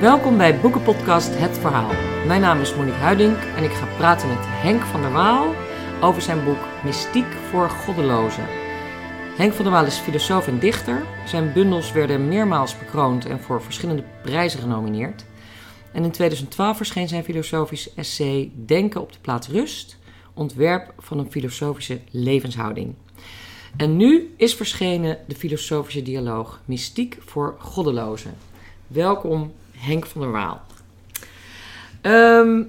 Welkom bij Boekenpodcast Het Verhaal. Mijn naam is Monique Huiding en ik ga praten met Henk van der Waal over zijn boek Mystiek voor Goddelozen. Henk van der Waal is filosoof en dichter. Zijn bundels werden meermaals bekroond en voor verschillende prijzen genomineerd. En in 2012 verscheen zijn filosofisch essay Denken op de plaats rust, ontwerp van een filosofische levenshouding. En nu is verschenen de filosofische dialoog Mystiek voor Goddelozen. Welkom Henk van der Waal. Ehm,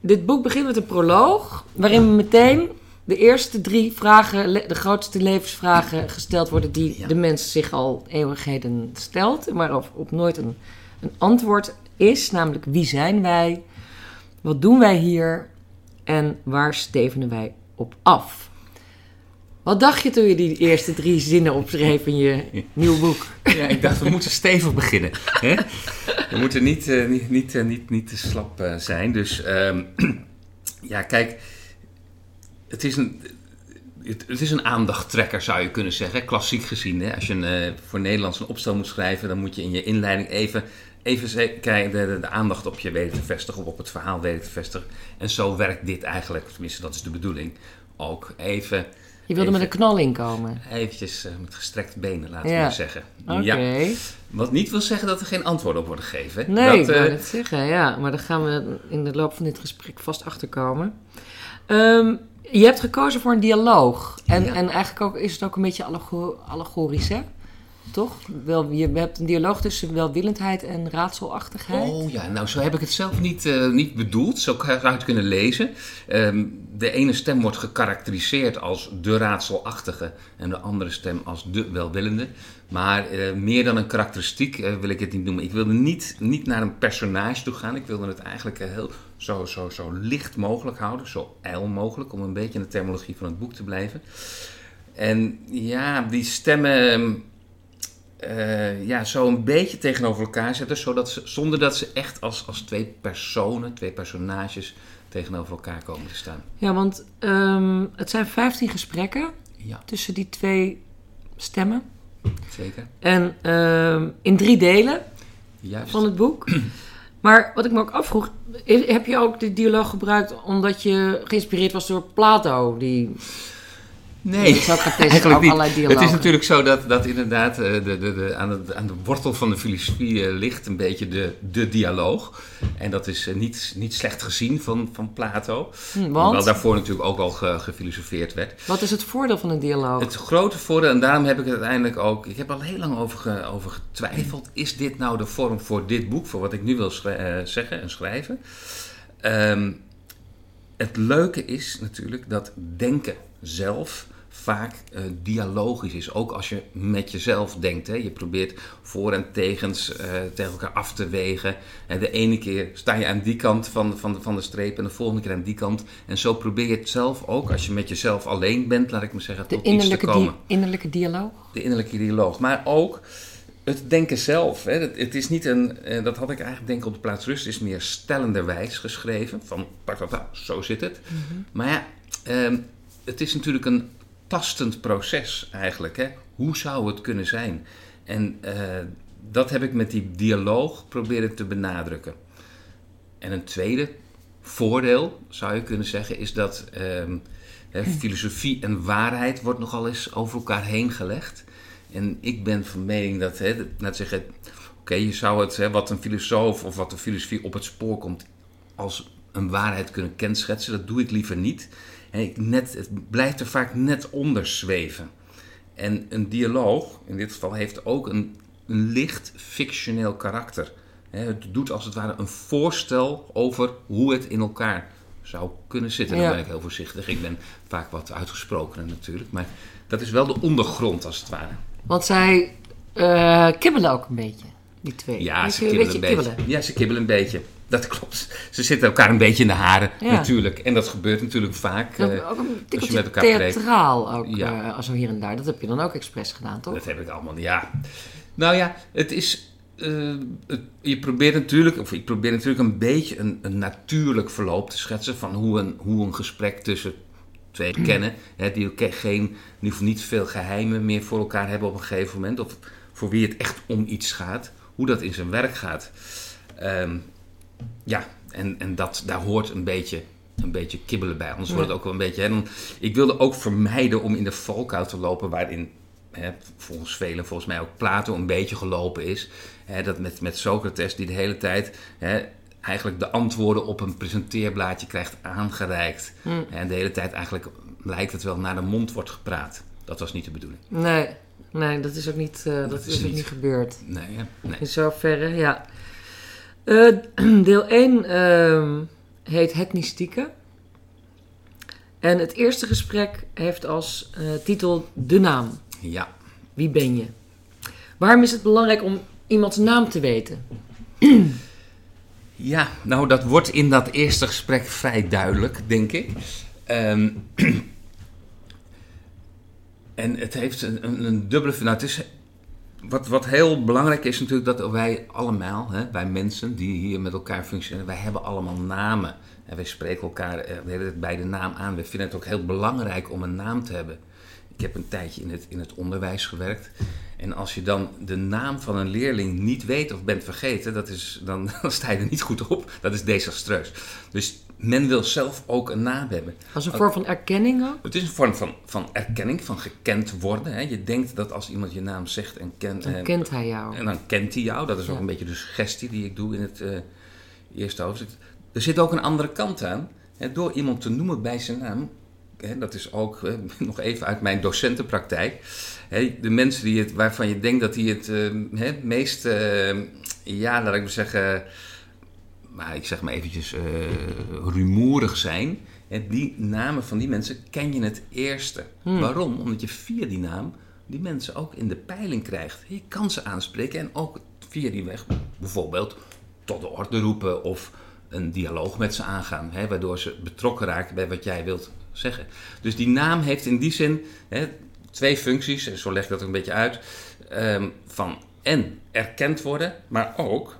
dit boek begint met een proloog, waarin meteen de eerste drie vragen, de grootste levensvragen gesteld worden die de mens zich al eeuwigheden stelt, maar op, op nooit een, een antwoord is, namelijk wie zijn wij, wat doen wij hier en waar stevenen wij op af? Wat dacht je toen je die eerste drie zinnen opschreef in je nieuw boek? Ja, ik dacht, we moeten stevig beginnen. Hè? We moeten niet, uh, niet, niet, uh, niet, niet te slap uh, zijn. Dus um, ja, kijk, het is een. Het, is een aandachttrekker, zou je kunnen zeggen, klassiek gezien. Hè? Als je een, voor Nederlands een opstel moet schrijven, dan moet je in je inleiding even, even de, de, aandacht op je weten te vestigen, of op het verhaal weten te vestigen. En zo werkt dit eigenlijk, tenminste, dat is de bedoeling. Ook even je wilde Even, met een knal inkomen. Eventjes uh, met gestrekte benen, laten we ja. maar zeggen. Oké. Ja. Wat niet wil zeggen dat er geen antwoorden op worden gegeven. Nee, dat, ik uh, het zeggen, ja. Maar daar gaan we in de loop van dit gesprek vast achter komen. Um, je hebt gekozen voor een dialoog. En, Ja. en eigenlijk ook, is het ook een beetje allegor- allegorisch, hè? Toch? Wel, je hebt een dialoog tussen welwillendheid en raadselachtigheid. Oh ja, nou zo heb ik het zelf niet, uh, niet bedoeld. Zo zou je het kunnen lezen. Um, de ene stem wordt gekarakteriseerd als de raadselachtige en de andere stem als de welwillende. Maar uh, meer dan een karakteristiek uh, wil ik het niet noemen. Ik wilde niet, niet naar een personage toe gaan. Ik wilde het eigenlijk heel zo, zo, zo licht mogelijk houden. Zo ijl mogelijk, om een beetje in de terminologie van het boek te blijven. En ja, die stemmen uh, ja, zo een beetje tegenover elkaar zetten, zodat ze, zonder dat ze echt als, als twee personen, twee personages tegenover elkaar komen te staan. Ja, want um, het zijn 15 gesprekken ja. tussen die twee stemmen. Zeker. En um, in drie delen Juist. van het boek. Maar wat ik me ook afvroeg, heb je ook de dialoog gebruikt omdat je geïnspireerd was door Plato? Die Nee, eigenlijk ook niet. allerlei Het is natuurlijk zo dat, dat inderdaad uh, de, de, de, aan, de, aan de wortel van de filosofie uh, ligt een beetje de, de dialoog. En dat is uh, niet, niet slecht gezien van, van Plato. Hm, want? Hoewel daarvoor natuurlijk ook al ge, gefilosofeerd werd. Wat is het voordeel van een dialoog? Het grote voordeel, en daarom heb ik het uiteindelijk ook... Ik heb al heel lang over, ge, over getwijfeld. Is dit nou de vorm voor dit boek? Voor wat ik nu wil zeggen en schrijven? Um, het leuke is natuurlijk dat denken zelf vaak uh, dialogisch is. Ook als je met jezelf denkt. Hè. Je probeert voor- en tegens uh, tegen elkaar af te wegen. En de ene keer sta je aan die kant van, van, de, van de streep en de volgende keer aan die kant. En zo probeer je het zelf ook, als je met jezelf alleen bent, laat ik maar zeggen, de tot iets te komen. Di innerlijke dialoog? De innerlijke dialoog. Maar ook het denken zelf. Hè. Het, het, is niet een, uh, dat had ik eigenlijk denk op de plaats rust, is meer stellenderwijs geschreven. Van, zo zit het. Mm -hmm. Maar ja, um, het is natuurlijk een tastend proces eigenlijk. Hè? Hoe zou het kunnen zijn? En uh, dat heb ik met die dialoog proberen te benadrukken. En een tweede voordeel, zou je kunnen zeggen, is dat um, hè, filosofie en waarheid wordt nogal eens over elkaar heen gelegd. En ik ben van mening dat, hè, laat zeggen, oké, okay, je zou het, hè, wat een filosoof of wat de filosofie op het spoor komt, als een waarheid kunnen kenschetsen. Dat doe ik liever niet. Net, het blijft er vaak net onder zweven. En een dialoog, in dit geval, heeft ook een, een licht fictioneel karakter. Het doet als het ware een voorstel over hoe het in elkaar zou kunnen zitten. Ja. Dan ben ik heel voorzichtig. Ik ben vaak wat uitgesprokener natuurlijk. Maar dat is wel de ondergrond als het ware. Want zij uh, kibbelen ook een beetje, die twee. Ja, ze kibbelen een beetje. Kibbelen? Ja, ze kibbelen een beetje. Dat klopt. Ze zitten elkaar een beetje in de haren, ja. natuurlijk. En dat gebeurt natuurlijk vaak ook, uh, ook een als je met elkaar theatraal ook, ja. uh, zo hier en daar. Dat heb je dan ook expres gedaan, toch? Dat heb ik allemaal, ja. Nou ja, het is... Uh, het, je probeert natuurlijk, of ik probeer natuurlijk een beetje een, een natuurlijk verloop te schetsen... van hoe een, hoe een gesprek tussen twee kennen... Hè, die geen, niet veel geheimen meer voor elkaar hebben op een gegeven moment... of voor wie het echt om iets gaat, hoe dat in zijn werk gaat... Ehm, ja, en, en dat, daar hoort een beetje, een beetje kibbelen bij. Anders wordt het ook wel een beetje... Hè, dan, ik wilde ook vermijden om in de valkuil te lopen waarin... Volgens velen, volgens mij ook Plato een beetje gelopen is. Dat met, met Socrates die de hele tijd eigenlijk de antwoorden op een presenteerblaadje krijgt aangereikt. En de hele tijd eigenlijk lijkt het wel naar de mond wordt gepraat. Dat was niet de bedoeling. Nee, nee dat is ook niet, eh, dat, Dat is is ook niet. niet gebeurd. Nee, nee. In zoverre, ja. Eh, deel 1 ehm, heet Het Mystieke. En het eerste gesprek heeft als eh, titel De Naam. Ja. Wie ben je? Waarom is het belangrijk om iemands naam te weten? Ja, nou dat wordt in dat eerste gesprek vrij duidelijk, denk ik. Ehm, en het heeft een, een, een dubbele... Nou, het is, wat, wat heel belangrijk is natuurlijk dat wij allemaal, hè, wij mensen die hier met elkaar functioneren, wij hebben allemaal namen. En wij spreken elkaar eh, bij de naam aan. We vinden het ook heel belangrijk om een naam te hebben. Ik heb een tijdje in het, in het onderwijs gewerkt. En als je dan de naam van een leerling niet weet of bent vergeten, dat is, dan, dan sta je er niet goed op. Dat is desastreus. Dus men wil zelf ook een naam hebben. Als een vorm van erkenning ook? Het is een vorm van, van erkenning, van gekend worden. Hè. Je denkt dat als iemand je naam zegt en kent, Dan eh, kent hij jou. en dan kent hij jou. Dat is ook een beetje de suggestie die ik doe in het eh, eerste hoofdstuk. Er zit ook een andere kant aan. Hè, door iemand te noemen bij zijn naam. Hè, dat is ook nog even uit mijn docentenpraktijk. Hè, de mensen die het, waarvan je denkt dat die het hè, meest, ja, laat ik maar zeggen, maar ik zeg maar eventjes eh, rumoerig zijn. Hè, die namen van die mensen ken je het eerste. Waarom? Omdat je via die naam die mensen ook in de peiling krijgt. Je kan ze aanspreken en ook via die weg bijvoorbeeld tot de orde roepen of een dialoog met ze aangaan. Hè, waardoor ze betrokken raken bij wat jij wilt zeggen. Dus die naam heeft in die zin hè, twee functies, en zo leg ik dat een beetje uit. ehm, van en erkend worden, maar ook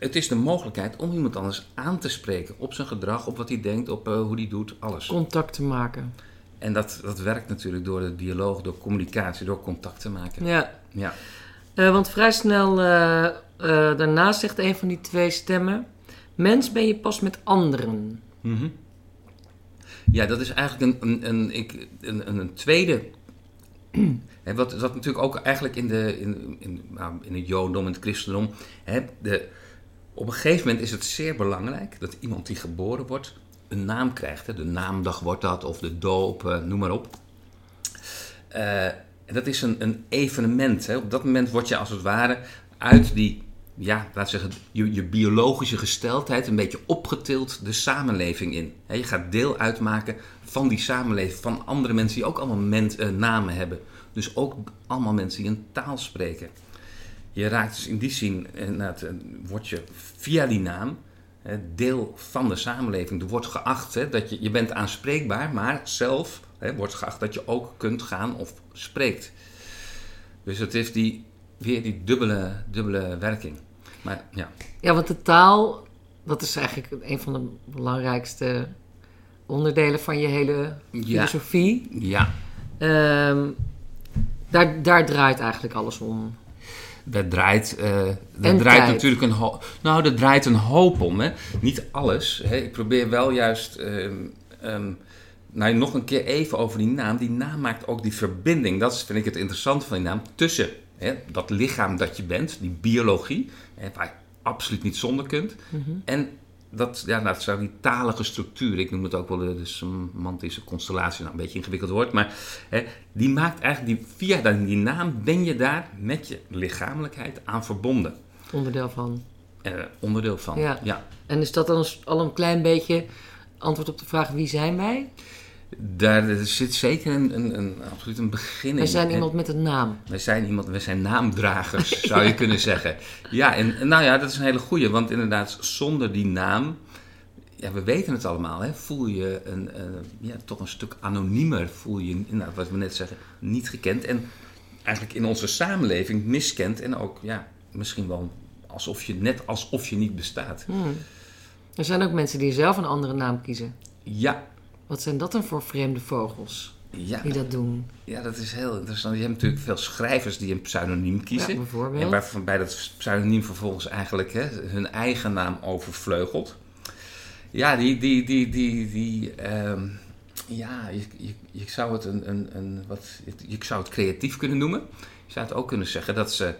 het is de mogelijkheid om iemand anders aan te spreken op zijn gedrag, op wat hij denkt, op eh, hoe hij doet, alles. Contact te maken. En dat, dat werkt natuurlijk door de dialoog, door communicatie, door contact te maken. Ja. Ja. Eh, want vrij snel eh, eh, daarna zegt een van die twee stemmen... Mens ben je pas met anderen. Mhm. Ja, dat is eigenlijk een, een, een, ik, een, een, tweede. Hè, wat, wat natuurlijk ook eigenlijk in, de, in, in, nou, in het Jodendom en het Christendom. Hè, de, op een gegeven moment is het zeer belangrijk dat iemand die geboren wordt een naam krijgt. Hè. De naamdag wordt dat, of de doop, eh, noem maar op. En dat is een, een evenement. Hè. Op dat moment word je als het ware uit die, ja, laat zeggen, je, biologische gesteldheid een beetje opgetild de samenleving in. Hè, je gaat deel uitmaken van die samenleving, van andere mensen die ook allemaal eh, namen hebben. Dus ook allemaal mensen die een taal spreken. Je raakt dus in die zin, inderdaad, eh, word je via die naam deel van de samenleving. Er wordt geacht hè, dat je, je bent aanspreekbaar, maar zelf hè, wordt geacht dat je ook kunt gaan of spreekt. Dus het heeft die, weer die dubbele, dubbele werking. Maar ja, Ja, want de taal, dat is eigenlijk een van de belangrijkste onderdelen van je hele Ja. filosofie. ja Ehm, daar, daar draait eigenlijk alles om. Daar draait, eh En draait natuurlijk een hoop. Nou, er draait een hoop om. Hè. Niet alles. Hè. Ik probeer wel juist. ehm, ehm, nou, nog een keer even over die naam. Die naam maakt ook die verbinding. Dat is, vind ik het interessante van die naam. Tussen hè, dat lichaam dat je bent, die biologie, hè, waar je absoluut niet zonder kunt. En dat, ja, dat zou die talige structuur, ik noem het ook wel de, de semantische constellatie, nou een beetje ingewikkeld woord, maar hè, die maakt eigenlijk, die, via die naam ben je daar met je lichamelijkheid aan verbonden. Onderdeel van. Eh, onderdeel van. Ja. ja. En is dat dan al een klein beetje antwoord op de vraag wie zijn wij? Daar zit zeker een, een, een, absoluut een begin in. Wij zijn iemand met een naam. Wij zijn iemand, wij zijn naamdragers, zou je kunnen zeggen. Ja, en nou ja, dat is een hele goeie, want inderdaad, zonder die naam, ja, we weten het allemaal, hè, voel je een, ja, toch een stuk anoniemer, voel je, inderdaad, wat we net zeggen, niet gekend en eigenlijk in onze samenleving miskend en ook, ja, misschien wel alsof je, net alsof je niet bestaat. Hmm. Er zijn ook mensen die zelf een andere naam kiezen. Ja, Wat zijn dat dan voor vreemde vogels? Ja, die dat doen. ja, dat is heel interessant. Je hebt natuurlijk veel schrijvers die een pseudoniem kiezen. Ja, bijvoorbeeld. En waarvan bij dat pseudoniem vervolgens eigenlijk hè, hun eigen naam overvleugelt. Ja, die, die, die, die, die ehm, ja, je, je, je zou het een, een, een wat, je zou het creatief kunnen noemen. Je zou het ook kunnen zeggen dat ze,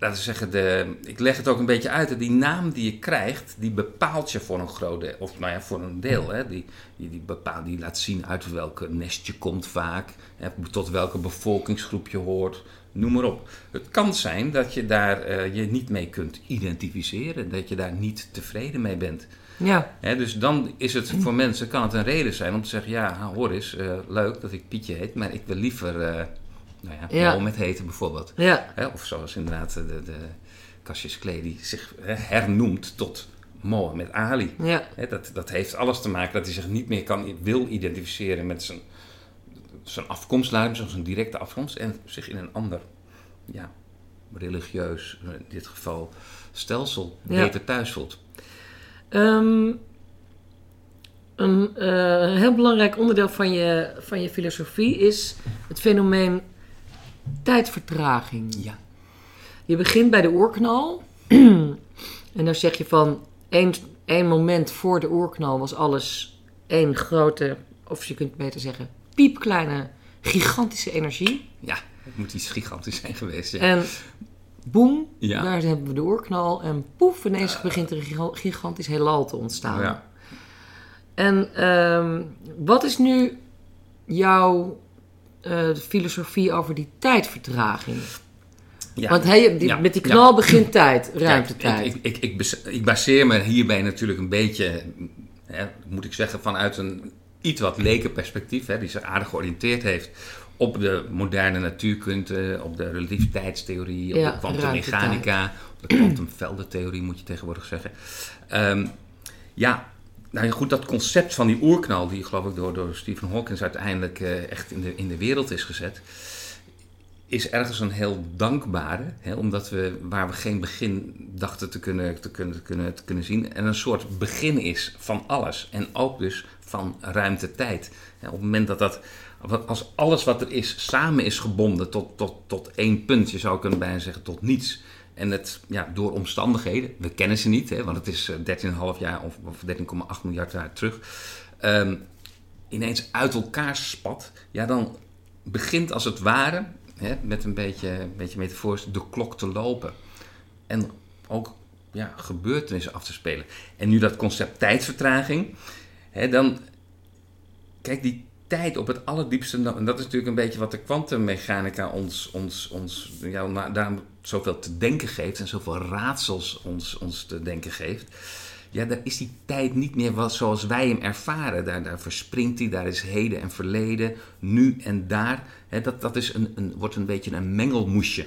laten we zeggen, de, ik leg het ook een beetje uit, hè, die naam die je krijgt, die bepaalt je voor een groot deel, of nou ja, voor een deel, hè, die, die, die, bepaalt, die laat zien uit welke nest je komt vaak, hè, tot welke bevolkingsgroep je hoort, noem maar op. Het kan zijn dat je daar eh, je niet mee kunt identificeren, dat je daar niet tevreden mee bent. Ja, Hè, dus dan is het voor mensen kan het een reden zijn om te zeggen: ja, hoor eens, eh, leuk dat ik Pietje heet, maar ik wil liever, eh nou ja, Ja. Mohammed heten bijvoorbeeld. ja, Hè, of zoals inderdaad de, de Cassius Clay die zich hè, hernoemt tot Mohammed Ali. ja. Hè, dat, dat heeft alles te maken dat hij zich niet meer kan, wil identificeren met zijn, zijn afkomst, zijn directe afkomst, en zich in een ander, ja, religieus, in dit geval, stelsel beter thuis voelt. Ehm, een eh, heel belangrijk onderdeel van je, van je filosofie is het fenomeen tijdvertraging. Ja. Je begint bij de oerknal. en dan zeg je van één, één moment voor de oerknal was alles één grote, of je kunt beter zeggen, piepkleine, gigantische energie. Ja, het moet iets gigantisch zijn geweest. Ja. En boem, Ja. daar hebben we de oerknal. En poef, ineens begint er een giga- gigantisch heelal te ontstaan. ja. En ehm, wat is nu jouw eh, filosofie over die tijdvertraging? Ja. Want hey, die- Ja, met die ja. knal begint tijd, ruimtetijd. Ik, ik, ik, ik, bas- ik baseer me hierbij natuurlijk een beetje, hè, moet ik zeggen, vanuit een iets wat lekenperspectief, hè, die zich aardig georiënteerd heeft op de moderne natuurkunde, op de relativiteitstheorie, op de kwantummechanica, op de kwantumveldentheorie moet je tegenwoordig zeggen. Ehm, ja, nou goed, dat concept van die oerknal, die geloof ik door, door Stephen Hawking uiteindelijk eh, echt in de, in de wereld is gezet, is ergens een heel dankbare, hè, omdat we waar we geen begin dachten te kunnen, te, kunnen, te, kunnen, te kunnen zien, en een soort begin is van alles. En ook dus van ruimte-tijd. Op het moment dat dat, als alles wat er is samen is gebonden tot, tot, tot één punt, je zou kunnen bijna zeggen tot niets. En het ja, door omstandigheden, we kennen ze niet, hè, want het is eh, 13,5 jaar of, of 13,8 miljard jaar terug, ehm, ineens uit elkaar spat, ja, dan begint als het ware, hè, met een beetje, een beetje metaforisch, de klok te lopen. En ook ja, gebeurtenissen af te spelen. En nu dat concept tijdvertraging, hè, dan, kijk, die tijd op het allerdiepste, en dat is natuurlijk een beetje wat de kwantummechanica ons, ons, ons ja, daarom zoveel te denken geeft en zoveel raadsels ons, ons te denken geeft. Ja, daar is die tijd niet meer wat, zoals wij hem ervaren. Daar, daar verspringt hij, daar is heden en verleden, nu en daar. Hè, dat dat is een, een, wordt een beetje een mengelmoesje.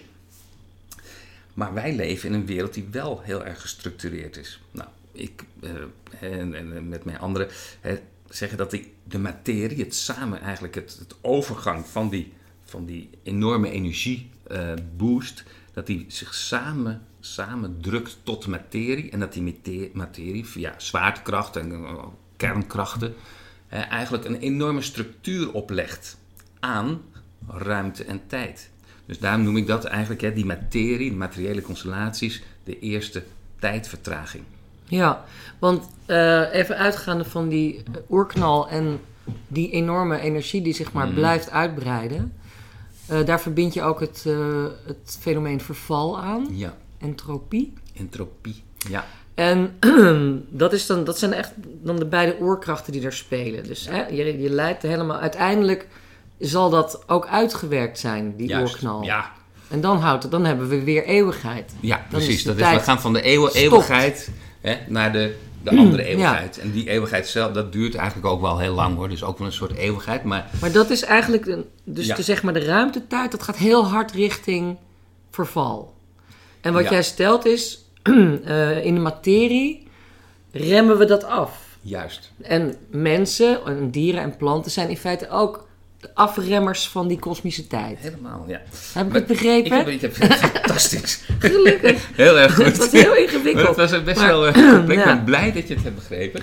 Maar wij leven in een wereld die wel heel erg gestructureerd is. Nou, ik eh, en, en met mijn anderen zeggen dat die, de materie, het samen eigenlijk, het, het overgang van die, van die enorme energieboost, dat die zich samen, samen drukt tot materie. En dat die mate- materie via zwaartekracht en eh, kernkrachten eh, eigenlijk een enorme structuur oplegt aan ruimte en tijd. Dus daarom noem ik dat eigenlijk hè, die materie, de materiële constellaties, de eerste tijdvertraging. Ja, want eh, even uitgaande van die eh, oerknal en die enorme energie die zich maar Mhm. blijft uitbreiden. Eh, daar verbind je ook het, eh, het fenomeen verval aan, Ja, entropie. entropie. Ja, En dat, is dan, dat zijn echt dan de beide oorkrachten die daar spelen. Dus hè, je, je leidt helemaal... Uiteindelijk zal dat ook uitgewerkt zijn, die juist. oorknal. Ja, En dan, houdt het, dan hebben we weer eeuwigheid. ja Dan precies. is dat is, we gaan van de eeuw- eeuwigheid hè, naar de, de andere Ja. eeuwigheid. En die eeuwigheid zelf, dat duurt eigenlijk ook wel heel lang hoor. Dus ook wel een soort eeuwigheid. Maar Maar dat is eigenlijk, dus Ja. de, zeg maar de ruimtetijd, dat gaat heel hard richting verval. En wat Ja. jij stelt is, eh, in de materie remmen we dat af. juist. En mensen, en dieren en planten zijn in feite ook afremmers van die kosmische tijd. Helemaal, ja. Heb ik Maar het begrepen? Ik heb, ik heb fantastisch. Gelukkig. Heel erg goed. Het was heel Maar ingewikkeld. het was best Maar- wel... eh, ik Ja. ben blij dat je het hebt begrepen.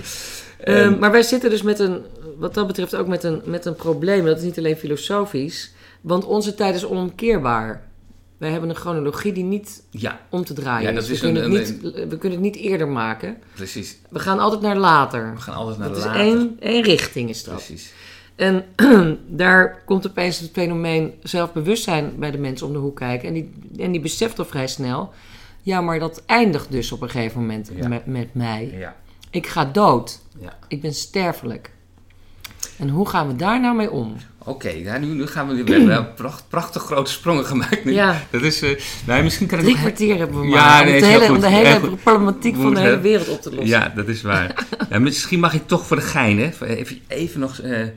Ehm, maar wij zitten dus met een wat dat betreft ook met een, met een probleem. Dat is niet alleen filosofisch. Want onze tijd is onomkeerbaar. Wij hebben een chronologie die niet Ja, om te draaien Ja, dat is. We kunnen, een- het niet, we kunnen het niet eerder maken. precies. We gaan altijd naar later. We gaan altijd naar Dat is later. één, één richting is dat. Precies. En daar komt opeens het fenomeen zelfbewustzijn bij de mensen om de hoek kijken. En die, en die beseft al vrij snel... Ja, maar dat eindigt dus op een gegeven moment Ja. met, met mij. Ja, Ik ga dood. ja. Ik ben sterfelijk. En hoe gaan we daar nou mee om? Oké, nu, nu gaan we. We hebben wel pracht, prachtig grote sprongen gemaakt. Nu. Ja. Dat is. eh nou, misschien kan Drie kwartier hebben we Ja, maar nee, om, hele, om de hele goed. problematiek van de hele wereld op te lossen. Ja, dat is waar. ja, misschien mag ik toch voor de gein, hè? Even, even nog. eh,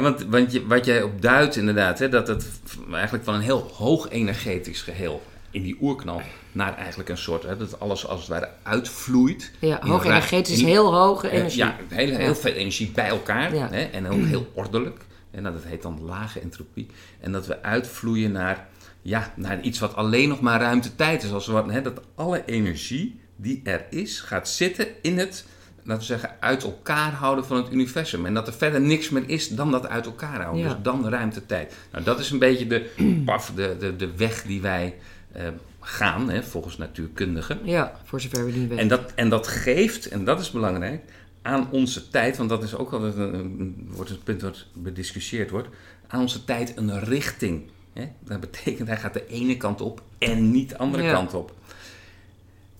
want want je, wat jij op duidt, inderdaad, hè, dat het eigenlijk van een heel hoog energetisch geheel in die oerknal naar eigenlijk een soort, hè, dat alles als het ware uitvloeit. Ja, hoog energetisch, in- heel hoge Eh, energie. ja, heel, heel Ja. veel energie bij elkaar Ja. hè, en ook heel ordelijk. En dat heet dan lage entropie. En dat we uitvloeien naar, ja, naar iets wat alleen nog maar ruimte-tijd is. Als we, hè, dat alle energie die er is, gaat zitten in het, laten we zeggen, uit elkaar houden van het universum. En dat er verder niks meer is dan dat uit elkaar houden. Ja. Dus dan ruimte-tijd. Nou, dat is een beetje de, paf, de, de, de weg die wij eh, gaan, hè, volgens natuurkundigen. Ja, voor zover we die weten. En dat, en dat geeft, en dat is belangrijk, aan onze tijd, want dat is ook altijd een, een, wordt een punt wat bediscussieerd wordt, aan onze tijd een richting. Hè? Dat betekent hij gaat de ene kant op en niet de andere Ja. kant op.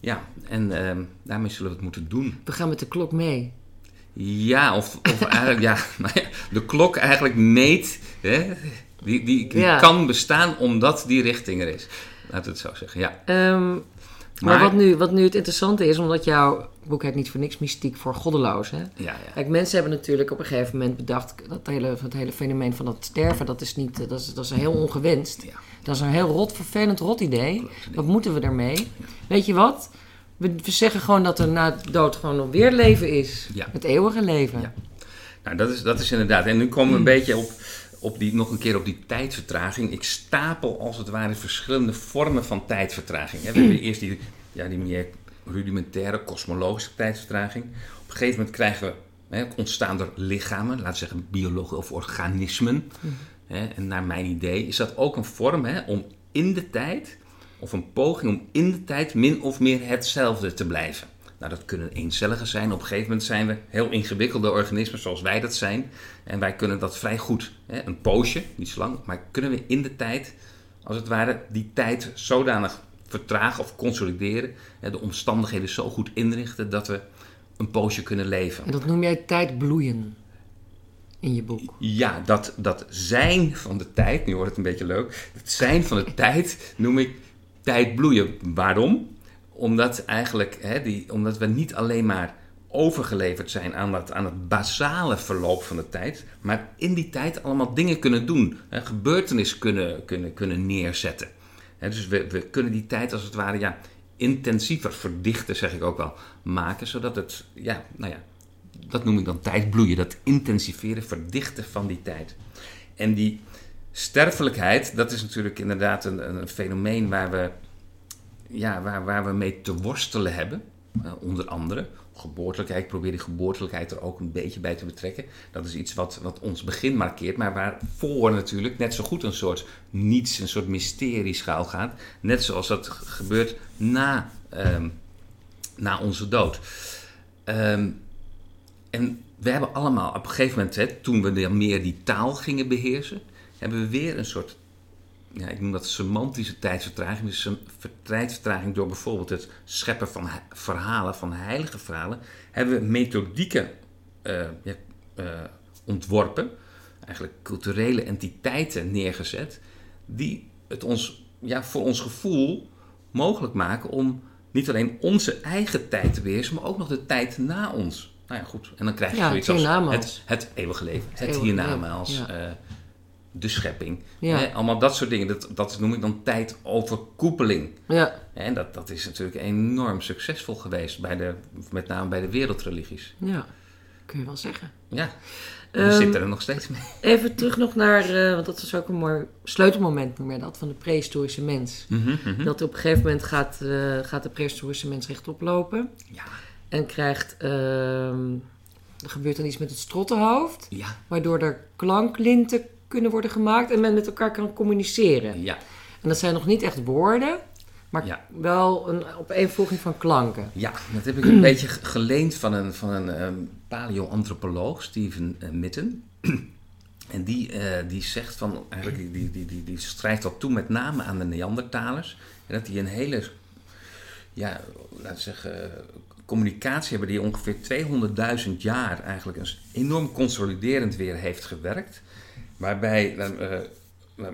Ja, en ehm, daarmee zullen we het moeten doen. We gaan met de klok mee. Ja, of, of eigenlijk, ja, ja, de klok eigenlijk meet, hè? Die, die, die Ja. kan bestaan omdat die richting er is. Laten we het zo zeggen, ja. Ehm, maar Maar- wat, nu, wat nu het interessante is, omdat jouw boek heet niet voor niks mystiek voor goddeloos. Hè? ja, ja. Kijk, mensen hebben natuurlijk op een gegeven moment bedacht dat hele, het hele fenomeen van dat sterven, dat is, niet, dat is, dat is heel ongewenst. Ja. Dat is een heel rot, vervelend rot idee. Wat moeten we daarmee? Weet je wat? We, we zeggen gewoon dat er na dood gewoon nog weer leven is. Ja. Het eeuwige leven. Ja. Nou, dat is, dat is inderdaad. En nu komen we een beetje op, op die, nog een keer op die tijdvertraging. Ik stapel als het ware verschillende vormen van tijdvertraging. We hebben eerst die, ja, die meer rudimentaire kosmologische tijdvertraging. Op een gegeven moment krijgen we, hè, ontstaan er lichamen, laten we zeggen biologen of organismen. Hè. En naar mijn idee is dat ook een vorm hè, om in de tijd, of een poging om in de tijd min of meer hetzelfde te blijven. Nou, dat kunnen eencelligen zijn. Op een gegeven moment zijn we heel ingewikkelde organismen zoals wij dat zijn. En wij kunnen dat vrij goed. Hè? Een poosje, niet zo lang, maar kunnen we in de tijd, als het ware, die tijd zodanig vertragen of consolideren. Hè? De omstandigheden zo goed inrichten dat we een poosje kunnen leven. En dat noem jij tijd bloeien in je boek. Ja, dat, dat zijn van de tijd, nu wordt het een beetje leuk. Het zijn van de tijd noem ik tijd bloeien. Waarom? Omdat eigenlijk, hè, die, omdat we niet alleen maar overgeleverd zijn aan, dat, aan het basale verloop van de tijd, maar in die tijd allemaal dingen kunnen doen, hè, gebeurtenissen kunnen, kunnen, kunnen neerzetten. Hè, dus we, we kunnen die tijd als het ware ja, intensiever verdichten, zeg ik ook wel, maken, zodat het, ja, nou ja, dat noem ik dan tijdbloeien, dat intensiveren, verdichten van die tijd. En die sterfelijkheid, dat is natuurlijk inderdaad een, een fenomeen waar we, ja, waar, waar we mee te worstelen hebben. eh, onder andere geboortelijkheid, ik probeer die geboortelijkheid er ook een beetje bij te betrekken. Dat is iets wat, wat ons begin markeert, maar waarvoor natuurlijk net zo goed een soort niets, een soort mysterie schuil gaat. Net zoals dat gebeurt na, ehm, na onze dood. Ehm, en we hebben allemaal op een gegeven moment, hè, toen we meer die taal gingen beheersen, hebben we weer een soort, ja, ik noem dat semantische tijdsvertraging. Dus tijdsvertraging door bijvoorbeeld het scheppen van verhalen, van heilige verhalen, hebben we methodieken eh, ja, eh, ontworpen, eigenlijk culturele entiteiten neergezet, die het ons, ja, voor ons gevoel mogelijk maken om niet alleen onze eigen tijd te beheersen, maar ook nog de tijd na ons. Nou ja, goed. En dan krijg je Ja, zoiets het als het, het eeuwige leven, het, leven, ja. eh, de schepping. Ja. Hè, allemaal dat soort dingen. Dat, dat noem ik dan tijdoverkoepeling. Ja, En dat, dat is natuurlijk enorm succesvol geweest, bij de, met name bij de wereldreligies. ja. Kun je wel zeggen. Ja, we Ehm, zitten er nog steeds mee. Even terug nog naar, eh, want dat is ook een mooi sleutelmoment, noem je dat, van de prehistorische mens. Mhm, mhm. Dat op een gegeven moment gaat, eh, gaat de prehistorische mens rechtop lopen Ja, en krijgt, ehm, er gebeurt dan iets met het strottenhoofd, Ja, waardoor er klanklinten kunnen worden gemaakt en men met elkaar kan communiceren. ja, En dat zijn nog niet echt woorden, maar Ja. wel een opeenvolging van klanken. ja. Dat heb ik een beetje ge- geleend van een, van een ehm, paleo-antropoloog, Steven eh, Mitten. En die, eh, die zegt van, eigenlijk, die, die, die, die schrijft dat toe met name aan de Neandertalers. En dat die een hele, ja, laten we zeggen, communicatie hebben die ongeveer 200.000 jaar eigenlijk een enorm consoliderend weer heeft gewerkt. Waarbij eh, eh,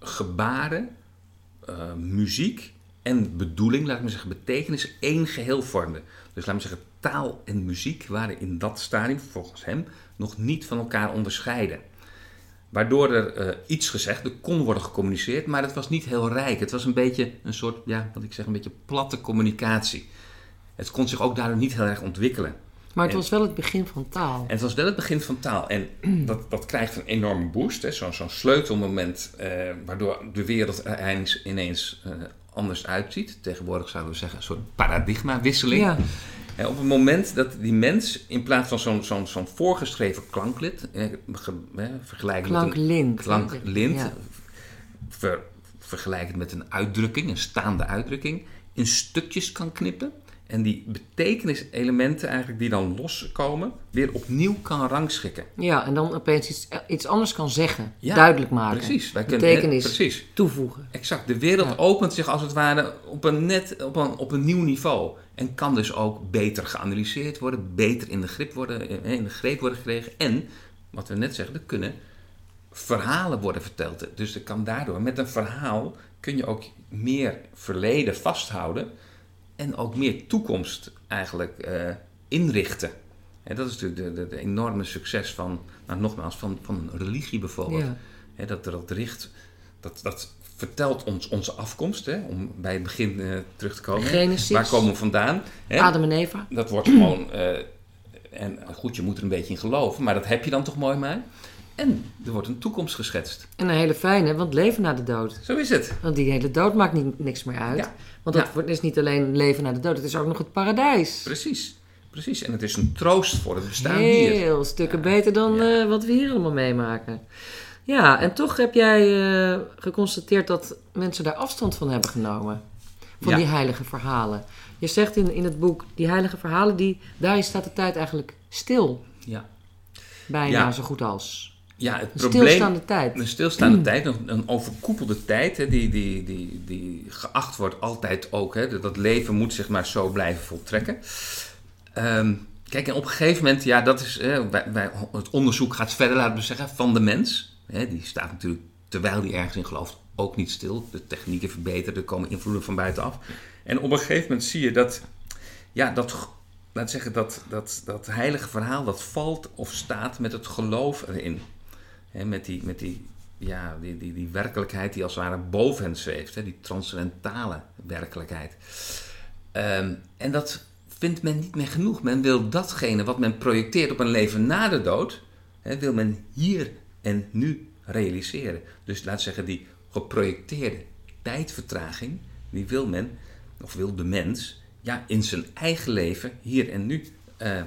gebaren, eh, muziek en bedoeling, laat ik maar zeggen, betekenis één geheel vormden. Dus laat me zeggen, taal en muziek waren in dat stadium, volgens hem, nog niet van elkaar onderscheiden. Waardoor er iets gezegd, er kon worden gecommuniceerd, maar het was niet heel rijk. Het was een beetje een soort, ja, wat ik zeg, een beetje platte communicatie. Het kon zich ook daardoor niet heel erg ontwikkelen. Maar het En- was wel het begin van taal. En het was wel het begin van taal. En dat, dat krijgt een enorme boost, hè, zo'n sleutelmoment, eh, waardoor de wereld er ineens, ineens eh, anders uitziet. Tegenwoordig zouden we zeggen een soort paradigmawisseling. Ja, En op het moment dat die mens in plaats van zo'n zo'n zo'n voorgeschreven klanklid, ge- eh, vergelijken met een klanklint. klanklint, Ja. ver, met een uitdrukking, een staande uitdrukking, in stukjes kan knippen. En die betekeniselementen eigenlijk die dan loskomen, weer opnieuw kan rangschikken. Ja, en dan opeens iets, iets anders kan zeggen. Ja, duidelijk maken. Precies. Wij kunnen, Betekenis. precies. Toevoegen. Exact. De wereld Ja. opent zich als het ware op een, net, op, een, op een nieuw niveau. En kan dus ook beter geanalyseerd worden, beter in de, grip worden, eh, in de greep worden gekregen. En, wat we net zeggen, er kunnen verhalen worden verteld. Dus er kan daardoor, met een verhaal, kun je ook meer verleden vasthouden. En ook meer toekomst eigenlijk eh, inrichten. En dat is natuurlijk de, de, de enorme succes van, nou, nogmaals, van, van een religie bijvoorbeeld. Ja. Dat, dat richt, dat, dat vertelt ons onze afkomst, hè, om bij het begin eh, terug te komen. Genesis. Waar komen we vandaan? Hè? Adam en Eva. Dat wordt gewoon, eh, en goed, je moet er een beetje in geloven, maar dat heb je dan toch mooi mee. En er wordt een toekomst geschetst. En een hele fijne, want leven na de dood. Zo is het. Want die hele dood maakt niet, niks meer uit. Ja. Want dat Ja. wordt- is niet alleen leven na de dood, het is ook nog het paradijs. Precies. Precies. En het is een troost voor het bestaan hier. Heel stukken Ja. beter dan eh, wat we hier allemaal meemaken. Ja, en toch heb jij eh, geconstateerd dat mensen daar afstand van hebben genomen. Van die heilige verhalen. Je zegt in, in het boek, die heilige verhalen, die, daar staat de tijd eigenlijk stil. Ja. Bijna zo goed als. Ja, het Een probleem... stilstaande tijd. Een stilstaande tijd, een, een overkoepelde tijd, hè, die, die, die, die geacht wordt altijd ook. Hè, dat leven moet zich maar zo blijven voltrekken. Ehm, kijk, en op een gegeven moment, ja, dat is, hè, bij, bij- het onderzoek gaat verder, laten we zeggen, van de mens. Hè, die staat natuurlijk, terwijl die ergens in gelooft, ook niet stil. De technieken verbeteren, er komen invloeden van buitenaf. En op een gegeven moment zie je dat, ja, dat, laten we zeggen, dat, dat, dat heilige verhaal, dat valt of staat met het geloof erin. Hè, met die, met die, ja, die, die, die werkelijkheid die als het ware boven hen zweeft. Hè, die transcendentale werkelijkheid. Ehm, en dat vindt men niet meer genoeg. Men wil datgene wat men projecteert op een leven na de dood, hè, wil men hier en nu realiseren. Dus laat zeggen, die geprojecteerde tijdvertraging, die wil men, of wil de mens, ja, in zijn eigen leven, hier en nu, eh,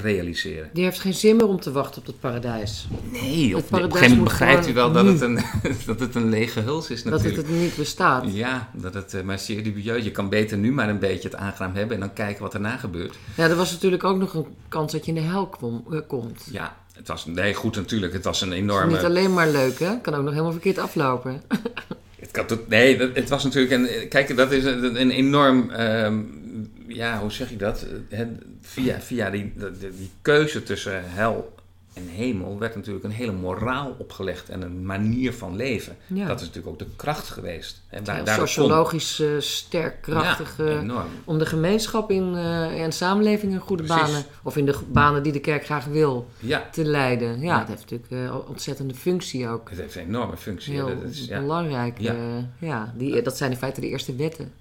realiseren. Die heeft geen zin meer om te wachten op het paradijs. Nee, op, op een paradijs gegeven moment begrijpt u wel dat het, een, dat het een lege huls is Dat het natuurlijk. het niet bestaat. Ja, dat het, eh, maar zeer dubieus. Je kan beter nu maar een beetje het aangenaam hebben en dan kijken wat erna gebeurt. Ja, er was natuurlijk ook nog een kans dat je in de hel kwam, eh, komt. Ja, het was, nee goed natuurlijk, het was een Het is enorme... niet alleen maar leuk, hè? Het kan ook nog helemaal verkeerd aflopen. Het kan nee, het was natuurlijk een. Kijk, dat is een, een enorm. ehm, ja, hoe zeg ik dat? Eh, via via die, die, die keuze tussen hel en hemel werd natuurlijk een hele moraal opgelegd en een manier van leven. Ja. Dat is natuurlijk ook de kracht geweest. En daar, sociologisch eh, sterk, krachtig. Ja, enorm. om de gemeenschap in, eh, en samenleving in goede Precies. banen, of in de banen die de kerk graag wil, Ja, te leiden. Ja, het heeft natuurlijk eh, ontzettende functie ook. het heeft een enorme functie. Heel dat, is, ja. belangrijk. Ja. ja, die, dat zijn in feite de eerste wetten.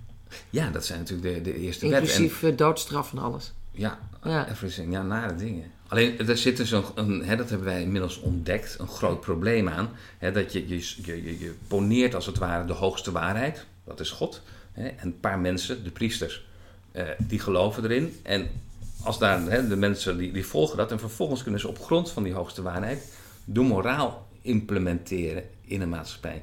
Ja, dat zijn natuurlijk de, de eerste wetten. En- Inclusief eh, doodstraf en alles. Ja, Ja. everything. Ja, nare dingen. Alleen, er zit dus een, een hè, dat hebben wij inmiddels ontdekt, een groot probleem aan. Hè, dat je, je, je, je, je poneert als het ware de hoogste waarheid, dat is God. Hè, en een paar mensen, de priesters, eh, die geloven erin. En als daar, hè, de mensen die, die volgen dat en vervolgens kunnen ze op grond van die hoogste waarheid de moraal implementeren in een maatschappij.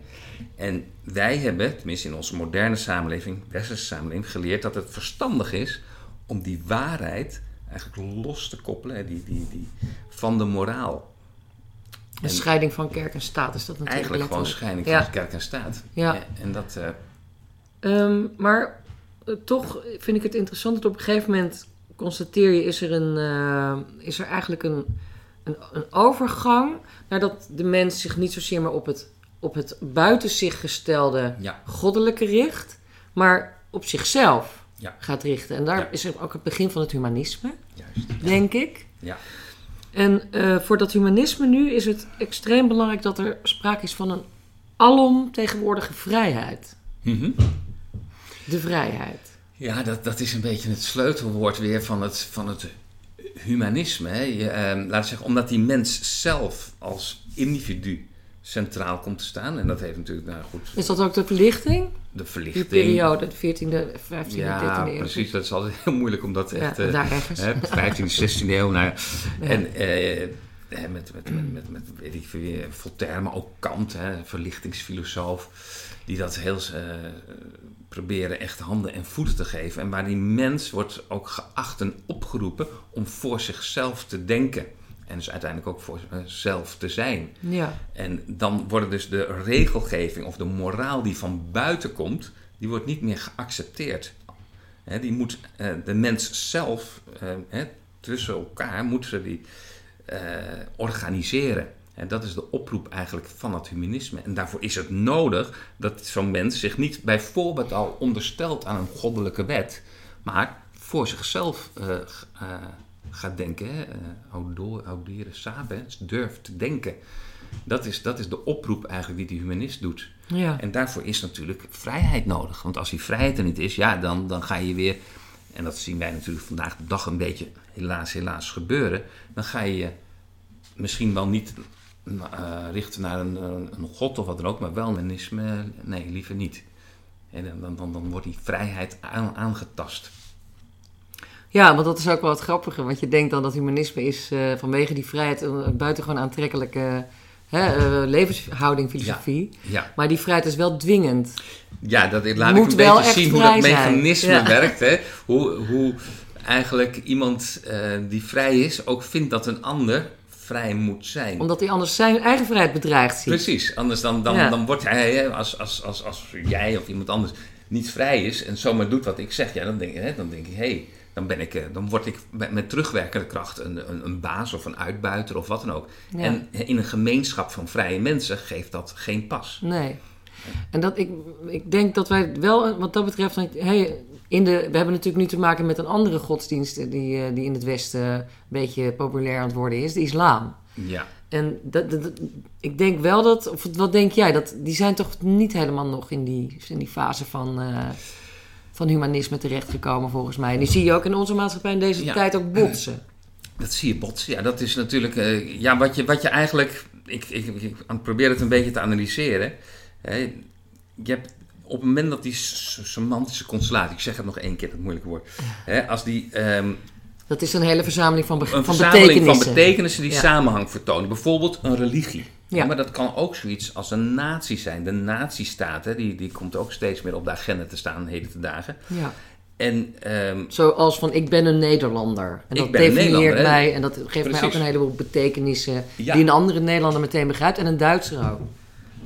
En wij hebben, tenminste in onze moderne samenleving, westerse samenleving, geleerd dat het verstandig is om die waarheid eigenlijk los te koppelen hè, die, die, die, van de moraal. Een scheiding van kerk en staat is dat natuurlijk Eigenlijk gewoon scheiding Ja. van kerk en staat. Ja. En, en dat, eh, Ehm, maar eh, toch vind ik het interessant dat op een gegeven moment constateer je, is er, een, eh, is er eigenlijk een, een, een overgang naar dat de mens zich niet zozeer maar op het, op het buiten zich gestelde ja, goddelijke richt, maar op zichzelf Ja. gaat richten. En daar Ja. is ook het begin van het humanisme, juist. denk ik. Ja. En eh, voor dat humanisme nu is het extreem belangrijk dat er sprake is van een alomtegenwoordige vrijheid. Mhm. De vrijheid. Ja, dat, dat is een beetje het sleutelwoord weer van het, van het humanisme. Hè. Je, ehm, we zeggen, omdat die mens zelf als individu centraal komt te staan. En dat heeft natuurlijk, nou goed, Is dat ook de verlichting? de Die verlichting. periode, de 14e, 15e, Ja, 13e eeuw. precies. Dat is altijd heel moeilijk om dat Ja, echt... eh, daar ergens. hè, 15e, 16e eeuw. Nou, ja. Ja. En eh, met, met, met, met, met, weet ik veel, Voltaire, maar ook Kant, hè, verlichtingsfilosoof, die dat heel eh, proberen echt handen en voeten te geven. En waar die mens wordt ook geacht en opgeroepen om voor zichzelf te denken. En dus uiteindelijk ook voor zichzelf te zijn. Ja, En dan wordt dus de regelgeving of de moraal die van buiten komt, die wordt niet meer geaccepteerd. Hè, die moet eh, de mens zelf, eh, hè, tussen elkaar, moet ze die organiseren. En dat is de oproep eigenlijk van het humanisme. En daarvoor is het nodig dat zo'n mens zich niet bijvoorbeeld al onderstelt aan een goddelijke wet, maar voor zichzelf eh, eh, gaat denken. hè. Eh, sabe, hè, durft te denken. Dat is, dat is de oproep eigenlijk die de humanist doet. ja. En daarvoor is natuurlijk vrijheid nodig. Want als die vrijheid er niet is, ja, dan, dan ga je weer, en dat zien wij natuurlijk vandaag de dag een beetje helaas, helaas gebeuren, dan ga je misschien wel niet eh, richten naar een, een, een god of wat dan ook, maar wel humanisme, nee, liever niet. En dan, dan, dan, wordt die vrijheid aan- aangetast. ja, want dat is ook wel het grappige. Want je denkt dan dat humanisme is eh, vanwege die vrijheid een buitengewoon aantrekkelijke hè, eh, levenshouding, filosofie. Ja, Maar die vrijheid is wel dwingend. ja dat laat Moet ik een beetje zien hoe dat mechanisme Ja. werkt. Hè? Hoe, hoe eigenlijk iemand eh, die vrij is ook vindt dat een ander vrij moet zijn. Omdat hij anders zijn eigen vrijheid bedreigd ziet. Precies, anders dan, dan, dan wordt hij, als, als, als, als jij of iemand anders niet vrij is en zomaar doet wat ik zeg, ja, dan denk, hè, dan denk ik, hé, hey, dan, ben ik, eh, dan word ik met, terugwerkende kracht een, een, een baas of een uitbuiter of wat dan ook. Ja. En in een gemeenschap van vrije mensen geeft dat geen pas. Nee. En dat, ik, ik denk dat wij wel, wat dat betreft, hey, in de, we hebben natuurlijk nu te maken met een andere godsdienst die, eh, die in het Westen een beetje populair aan het worden is, de islam. Ja, En dat, dat- dat- ik denk wel dat, of wat denk jij, dat, die zijn toch niet helemaal nog in die, in die fase van, eh, van humanisme terechtgekomen volgens mij. En die zie je ook in onze maatschappij in deze Ja. tijd ook botsen. dat zie je botsen. Ja, dat is natuurlijk, eh, ja, wat je, wat je eigenlijk, ik, ik, ik probeer het een beetje te analyseren. Je hebt op het moment dat die semantische constellatie, ik zeg het nog één keer, dat moeilijke woord, hè, als die ehm, Dat is een hele verzameling van, be- een van verzameling betekenissen. van betekenissen die Ja. samenhang vertonen. Bijvoorbeeld een religie. Ja. maar dat kan ook zoiets als een natie zijn. De nazistaat, hè, die, die komt ook steeds meer op de agenda te staan heden te dagen. Ja. En ehm, Zoals van ik ben een Nederlander. En Ik dat definieert mij en dat geeft mij ook een heleboel betekenissen Ja. die een andere Nederlander meteen begrijpt en een Duitser ook.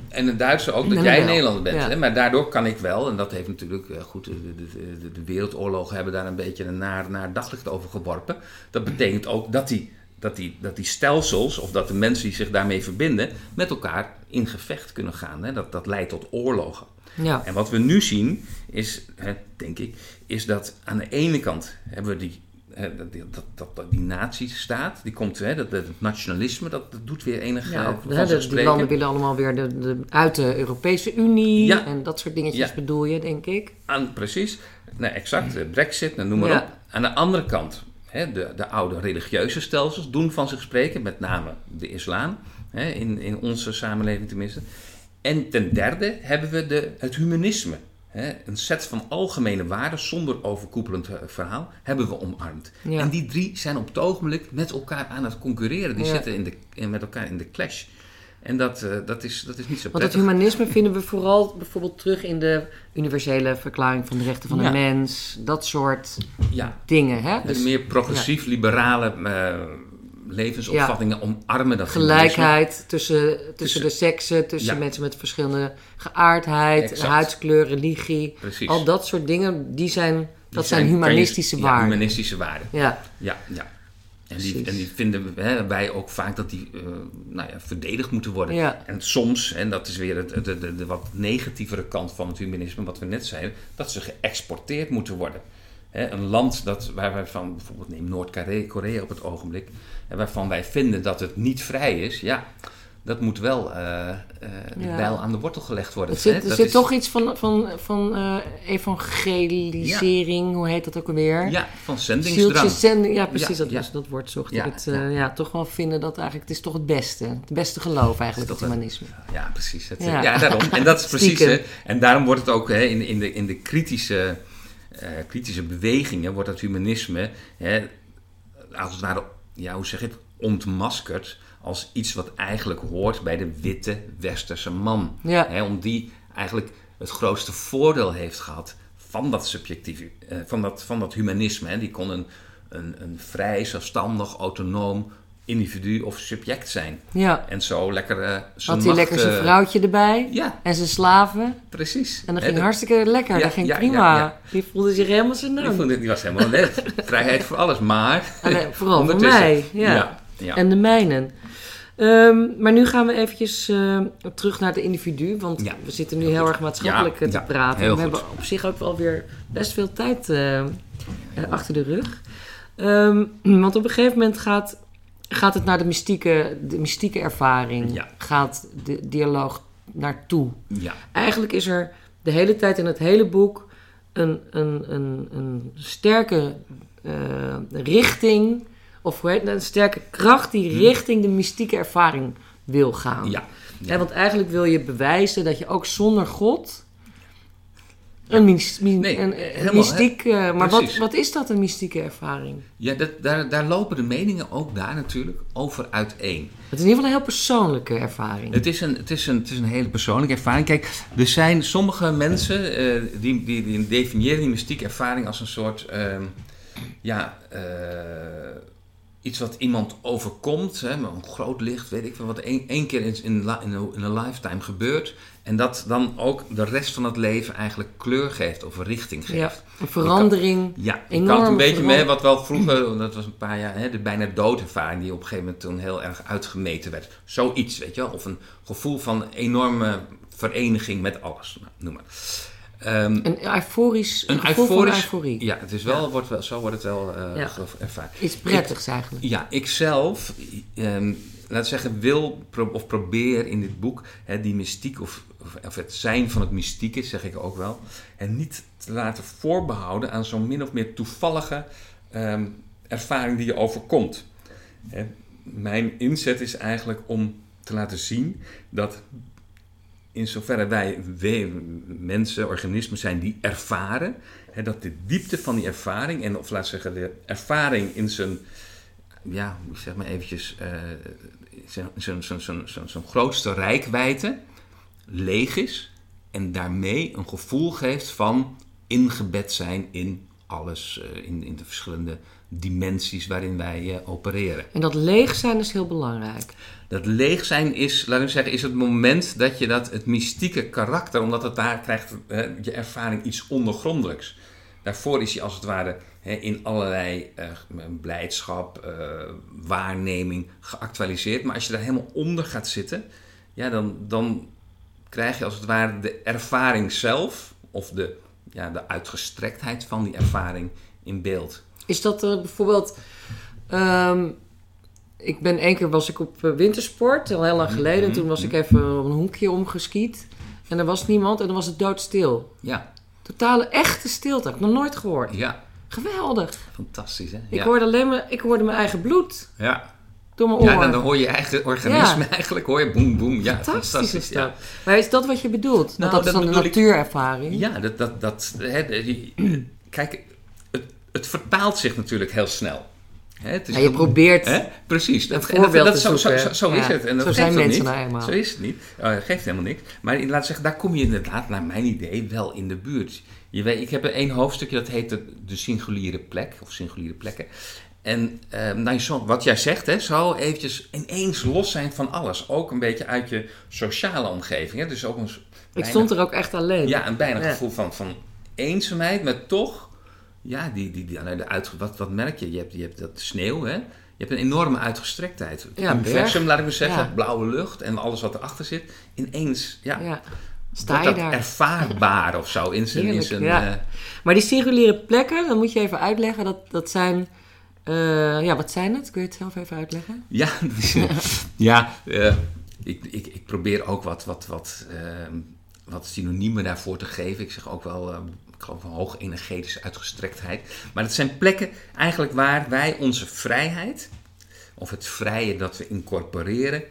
En een Duitser ook, dat En jij wel. Nederlander bent. Ja. Hè? Maar daardoor kan ik wel, en dat heeft natuurlijk, eh, goed, de, de, de, de wereldoorlogen hebben daar een beetje een naar, naar daglicht over geworpen. Dat betekent ook dat die, dat, die, dat die stelsels, of dat de mensen die zich daarmee verbinden, met elkaar in gevecht kunnen gaan. Hè? Dat, dat leidt tot oorlogen. Ja. En wat we nu zien, is, hè, denk ik, is dat aan de ene kant hebben we die, hè, dat, dat, dat, die nazistaat, die komt, hè, dat, dat nationalisme, dat, dat doet weer enig Ja, eh, hè, de- die landen willen allemaal weer de, de, uit de Europese Unie Ja. en dat soort dingetjes Ja. bedoel je, denk ik. Aan, precies, nee, exact, de brexit, nou, noem maar op. Aan de andere kant, hè, de, de oude religieuze stelsels doen van zich spreken, met name de islam, hè, in, in onze samenleving tenminste. En ten derde hebben we de, het humanisme. hè, een set van algemene waarden zonder overkoepelend eh, verhaal, hebben we omarmd. Ja. En die drie zijn op het ogenblik met elkaar aan het concurreren. Die Ja. zitten in de, met elkaar in de clash. En dat, eh, dat, is, dat is niet zo Want het prettig. humanisme vinden we vooral bijvoorbeeld terug in de universele verklaring van de rechten van Ja. de mens. Dat soort Ja, dingen. Hè? de Dus meer progressief-liberale eh, levensopvattingen omarmen dat humanisme. gelijkheid tussen, tussen Tussen- de seksen, tussen Ja. mensen met verschillende geaardheid, Exact. huidskleur, religie. Precies. Al dat soort dingen, die zijn, Die dat zijn, humanistische ja, waarden. humanistische waarden. Ja, Ja, ja. En die, en die vinden hè, wij ook vaak dat die eh, nou ja, verdedigd moeten worden. Ja. En soms, en dat is weer het, de, de, de wat negatievere kant van het humanisme, wat we net zeiden, dat ze geëxporteerd moeten worden. Hè, een land dat, waar wij van, bijvoorbeeld neem Noord-Korea Korea op het ogenblik, en waarvan wij vinden dat het niet vrij is, ja, dat moet wel eh, de Ja. bijl aan de wortel gelegd worden. er zit, er Dat zit is- toch iets van, van, van eh, evangelisering, hoe heet dat ook alweer? Ja, van zendingsdrang. Zenden, ja precies, Ja, dat, was, dat woord zocht ik het. ja. toch wel vinden dat eigenlijk, het is toch het beste. Het beste geloof eigenlijk, het humanisme. Ja, precies. Het, Ja. daarom. En dat is precies. Hè, en daarom wordt het ook hè, in, in, de, in de kritische, kritische bewegingen, wordt dat humanisme, hè, als het ware, ja, hoe zeg je het, ontmaskerd als iets wat eigenlijk hoort bij de witte westerse man. Ja. Hè, om die eigenlijk het grootste voordeel heeft gehad van dat subjectieve, eh, van, dat, van dat humanisme. Hè. Die kon een, een, een vrij, zelfstandig, autonoom individu of subject zijn. Ja, En zo lekker eh, zijn had hij macht, lekker zijn eh, vrouwtje erbij Ja, en zijn slaven. precies. En dat ging hartstikke lekker, Ja, dat ging ja, prima. ja, ja. Die voelde zich helemaal zijn Die, naam. vond het, die was helemaal net. Vrijheid voor alles, maar... Ah, vooral voor mij, ja. ja, ja. En de mijnen. Ehm, maar nu gaan we eventjes eh, terug naar het individu. Want Ja, we zitten nu heel erg maatschappelijk Ja, eh, te ja, praten. we goed. hebben op zich ook wel weer best veel tijd eh, achter de rug. Ehm, want op een gegeven moment gaat, gaat het naar de mystieke, de mystieke ervaring. Gaat de dialoog naartoe. ja. Eigenlijk is er de hele tijd in het hele boek een, een, een, een sterke richting, of hoe heet een sterke kracht die richting de mystieke ervaring wil gaan. Hm. ja. Hè, want eigenlijk wil je bewijzen dat je ook zonder God een, Nee, een, een helemaal, mystiek. eh, maar wat, Precies. wat is dat, een mystieke ervaring? ja dat, daar, daar lopen de meningen ook daar natuurlijk over uiteen. Het is in ieder geval een heel persoonlijke ervaring. Het is, een, het, is een, het is een hele persoonlijke ervaring. Kijk, er zijn sommige mensen eh, die, die, die definiëren die mystieke ervaring als een soort. ehm, ja, eh, iets wat iemand overkomt. Hè, een groot licht, weet ik veel. Wat één, één keer in, in, in, een, lifetime gebeurt. En dat dan ook de rest van het leven eigenlijk kleur geeft of richting geeft. ja, een verandering. Ja, je Enorme kan het een beetje mee wat wel vroeger, dat was een paar jaar, hè, de bijna doodervaring die op een gegeven moment toen heel erg uitgemeten werd. Zoiets, weet je wel. Of een gevoel van enorme vereniging met alles, nou, noem maar. Ehm, Een euforisch een euforisch, euforie. ja, het is wel, Wordt wel, zo wordt het wel eh Ja. ervaren. Iets prettigs eigenlijk. Ja, ik zelf, ehm, laat zeggen, wil pro- of probeer in dit boek hè, die mystiek of, of, of het zijn van het mystieke, zeg ik ook wel, en niet te laten voorbehouden aan zo'n min of meer toevallige ehm, ervaring die je overkomt. Hè, mijn inzet is eigenlijk om te laten zien dat in zoverre wij, mensen, organismen zijn die ervaren, hè, dat de diepte van die ervaring, en of laat zeggen de ervaring in zijn, ja, zeg maar eventjes, eh, zijn, zijn, zijn, zijn, zijn, zijn grootste rijkwijde leeg is en daarmee een gevoel geeft van ingebed zijn in alles, eh, in, in de verschillende dimensies waarin wij eh, opereren. En dat leeg zijn is heel belangrijk. Dat leeg zijn is, laten we zeggen, is het moment dat je dat, het mystieke karakter, omdat het daar krijgt hè, je ervaring iets ondergrondelijks. Daarvoor is hij als het ware hè, in allerlei eh, blijdschap, eh, waarneming geactualiseerd. Maar als je daar helemaal onder gaat zitten, ja, dan, dan krijg je als het ware de ervaring zelf, of de, ja, de uitgestrektheid van die ervaring in beeld. Is dat er bijvoorbeeld... ehm, ik ben één keer was ik op eh, wintersport, al heel lang geleden. En toen was ik even op een hoekje omgeskiet. En er was niemand en dan was het doodstil. Ja, Totale echte stilte. Heb ik nog nooit gehoord. ja, Geweldig. fantastisch hè? Ik, Ja, hoorde alleen maar, ik hoorde mijn eigen bloed. ja. door mijn oor. Ja, dan, dan hoor je je eigen organisme Ja. eigenlijk, hoor je boem, boem. Ja, Fantastisch is ja. dat. Maar is dat wat je bedoelt? Want Nou, dat is dat dan ik- natuurervaring. Ja, dat, dat, dat, hè, die- kijk, het, vertaalt zich natuurlijk heel snel. Hè, het is Ja, je probeert Hè? Precies. een en voorbeeld dat, zo, zo, zo, is Ja, het. En dat zo zijn mensen niet. nou eenmaal. Zo is het niet. Uh, geeft helemaal niks. Maar laat zeggen, daar kom je inderdaad, naar mijn idee, wel in de buurt. Je weet, ik heb één hoofdstukje, dat heet de, de singuliere plek, of singuliere plekken. En eh, nou, zo, wat jij zegt, hè, zo eventjes ineens los zijn van alles. Ook een beetje uit je sociale omgeving. Hè? Dus ook een, Ik stond er ook echt alleen. ja, een bijna Ja. gevoel van, van eenzaamheid, maar toch, ja, die, die, die, nou, de uit, wat, wat merk je? Je hebt, je hebt dat sneeuw, hè? Je hebt een enorme uitgestrektheid. Ja, universum, laat ik maar zeggen, Ja. blauwe lucht en alles wat erachter zit. Ineens, ja, Ja. Sta je dat daar. ervaarbaar of zo in zijn... In Heerlijk, zijn ja. eh, Maar die singuliere plekken, dan moet je even uitleggen. Dat, dat zijn... eh, ja, wat zijn het? Kun je het zelf even uitleggen? Ja, ja eh, ik, ik, ik probeer ook wat, wat, wat, wat synoniemen daarvoor te geven. Ik zeg ook wel, ik geloof hoog energetische uitgestrektheid. Maar het zijn plekken eigenlijk waar wij onze vrijheid, of het vrije dat we incorporeren,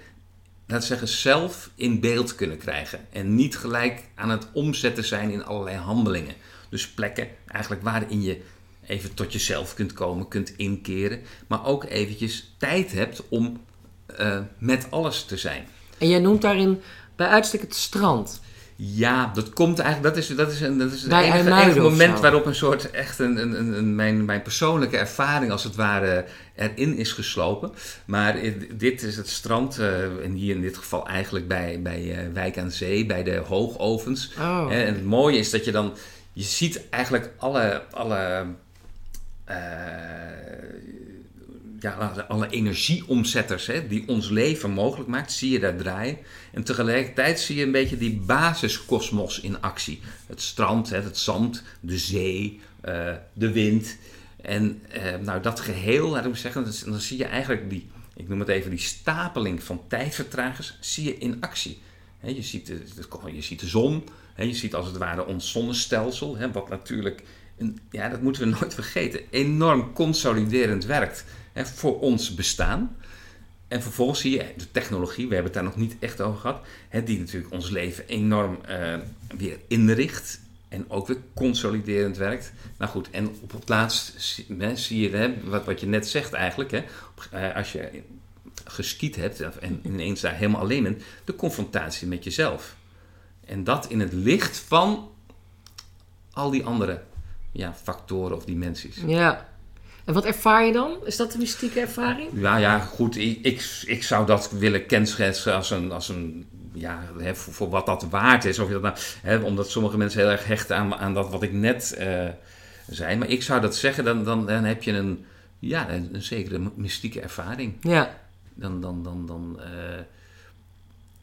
we zeggen, zelf in beeld kunnen krijgen. En niet gelijk aan het omzetten zijn in allerlei handelingen. Dus plekken eigenlijk waarin je even tot jezelf kunt komen, kunt inkeren. Maar ook eventjes tijd hebt om eh, met alles te zijn. En jij noemt daarin bij uitstek het strand. Ja, dat komt eigenlijk, dat is, dat is, een, dat is het Bij enige, moment waarop een soort echt een, een, een, een- mijn, mijn persoonlijke ervaring als het ware erin is geslopen. Maar eh, dit is het strand, eh, en hier in dit geval eigenlijk bij, bij eh, Wijk aan Zee, bij de hoogovens. Oh. Hè, En het mooie is dat je dan, je ziet eigenlijk alle, alle, eh, ja, alle energieomzetters hè, die ons leven mogelijk maakt, zie je daar draaien. En tegelijkertijd zie je een beetje die basiskosmos in actie. Het strand, hè, het zand, de zee, eh, de wind. En eh, nou, dat geheel, laat ik zeggen, dan, zie je eigenlijk die, ik noem het even, die stapeling van tijdvertragers, zie je in actie. Je, ziet de, je ziet de zon, je ziet als het ware ons zonnestelsel, wat natuurlijk, een, ja, dat moeten we nooit vergeten, enorm consoliderend werkt voor ons bestaan. En vervolgens zie je de technologie, we hebben het daar nog niet echt over gehad, die natuurlijk ons leven enorm eh, weer inricht en ook weer consoliderend werkt. Nou goed, en op het laatst zie, je wat, wat je net zegt eigenlijk, hè, eh, als je geskiet hebt en ineens daar helemaal alleen bent, de confrontatie met jezelf. En dat in het licht van al die andere ja, factoren of dimensies. Ja. En wat ervaar je dan? Is dat de mystieke ervaring? Ja, ja, goed. Ik, ik, ik zou dat willen kenschetsen als een, als een ja, hè, voor, voor wat dat waard is. Of je dat nou, hè, omdat sommige mensen heel erg hechten aan, aan dat wat ik net eh, zei. Maar ik zou dat zeggen, dan, dan, dan heb je een, ja, een, een zekere mystieke ervaring. Ja. Dan, dan, dan, dan, eh,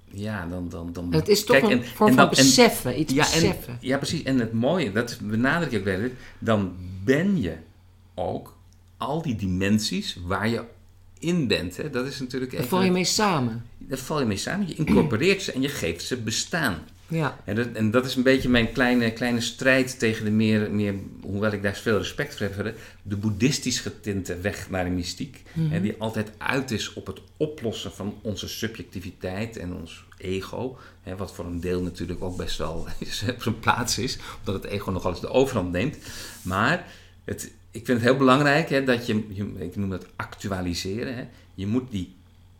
ja, dan, dan, dan. Het is toch Kijk, een en- vorm en van en- beseffen, iets ja, en, beseffen. ja, precies. En het mooie, dat benadruk ik ook weer, dan ben je ook al die dimensies waar je in bent. Hè? Dat is natuurlijk Daar val je mee samen. Daar val je mee samen. Je incorporeert ze en je geeft ze bestaan. Ja. En dat, en dat is een beetje mijn kleine, kleine strijd tegen de meer, meer, hoewel ik daar veel respect voor heb, de boeddhistisch getinte weg naar de mystiek. Hè, die altijd uit is op het oplossen van onze subjectiviteit en ons ego. Hè, wat voor een deel natuurlijk ook best wel op zijn plaats is, omdat het ego nogal eens de overhand neemt. Maar het, ik vind het heel belangrijk hè, dat je, je, ik noem dat actualiseren. Hè. Je moet die,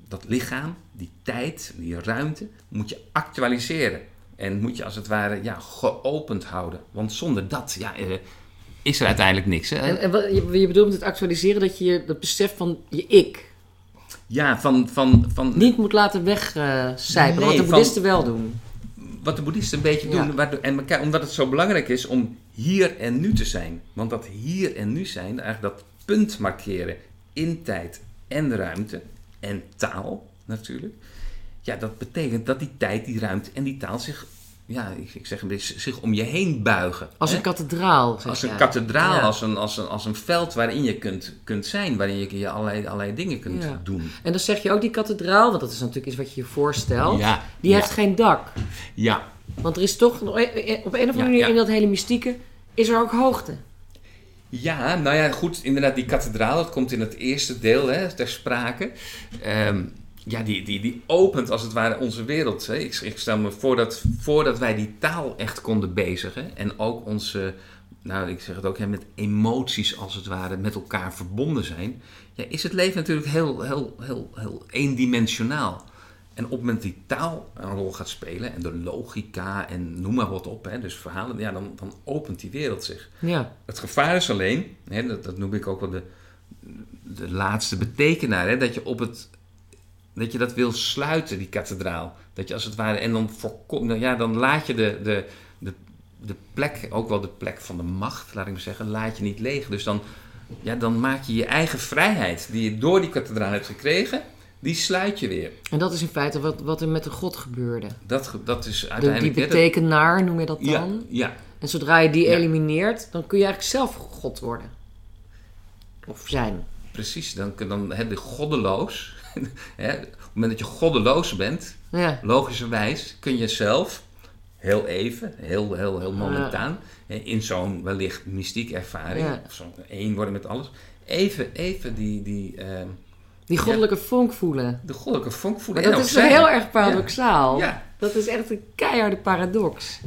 dat lichaam, die tijd, die ruimte, moet je actualiseren. En moet je als het ware ja, geopend houden. Want zonder dat ja, eh, is er uiteindelijk niks. Hè? En, en wat, je, je bedoelt met het actualiseren dat je je dat besef van je ik Ja, van, van, van niet moet laten wegcijpelen. Nee, wat de van- boeddhisten wel doen. Wat de boeddhisten een beetje Ja. doen. waardoor- en elkaar- omdat het zo belangrijk is om hier en nu te zijn. Want dat hier en nu zijn, eigenlijk dat punt markeren in tijd en ruimte en taal natuurlijk. Ja, dat betekent dat die tijd, die ruimte en die taal zich, ja, ik, ik zeg een beetje, zich om je heen buigen. Als hè? een kathedraal. zeg Als een kathedraal, Ja. als, een, als, een, als een veld waarin je kunt, kunt zijn, waarin je, je allerlei, allerlei dingen kunt Ja. doen. En dan zeg je ook die kathedraal, want dat is natuurlijk iets wat je je voorstelt. Die heeft geen dak. Ja, Want er is toch, op een of andere manier in dat hele mystieke, is er ook hoogte. Ja, nou ja, goed, inderdaad, die kathedraal, dat komt in het eerste deel hè, ter sprake. Ehm, ja, die, die, die opent als het ware onze wereld. Hè. Ik, ik stel me voor dat voordat wij die taal echt konden bezigen en ook onze, nou ik zeg het ook, hè, met emoties als het ware met elkaar verbonden zijn, ja, is het leven natuurlijk heel, heel, heel, heel eendimensionaal. En op het moment die taal een rol gaat spelen en de logica en noem maar wat op, hè, dus verhalen, ja, dan, dan opent die wereld zich. Ja. Het gevaar is alleen, hè, dat, dat noem ik ook wel de, de laatste betekenaar, hè, dat je op het dat je dat wil sluiten, die kathedraal. Dat je als het ware, en dan, voorkom, nou ja, dan laat je de, de, de, de plek, ook wel de plek van de macht, laat ik maar zeggen, laat je niet leeg. Dus dan, ja, dan maak je je eigen vrijheid, die je door die kathedraal hebt gekregen, die sluit je weer. En dat is in feite wat, wat er met de God gebeurde. Dat, dat is De, uiteindelijk... die hè, dat- betekenaar, noem je dat ja, dan? ja, En zodra je die Ja. elimineert, dan kun je eigenlijk zelf God worden. Of zijn. precies. Dan, dan heb je goddeloos. Hè, op het moment dat je goddeloos bent, Ja. logischerwijs kun je zelf heel even, heel, heel, heel momentaan, hè, in zo'n wellicht mystieke ervaring, Ja. of zo'n één worden met alles, even, even die, die, eh, Die goddelijke vonk voelen. de goddelijke vonk voelen. Maar dat is zijn. heel erg paradoxaal. Ja. Dat is echt een keiharde paradox.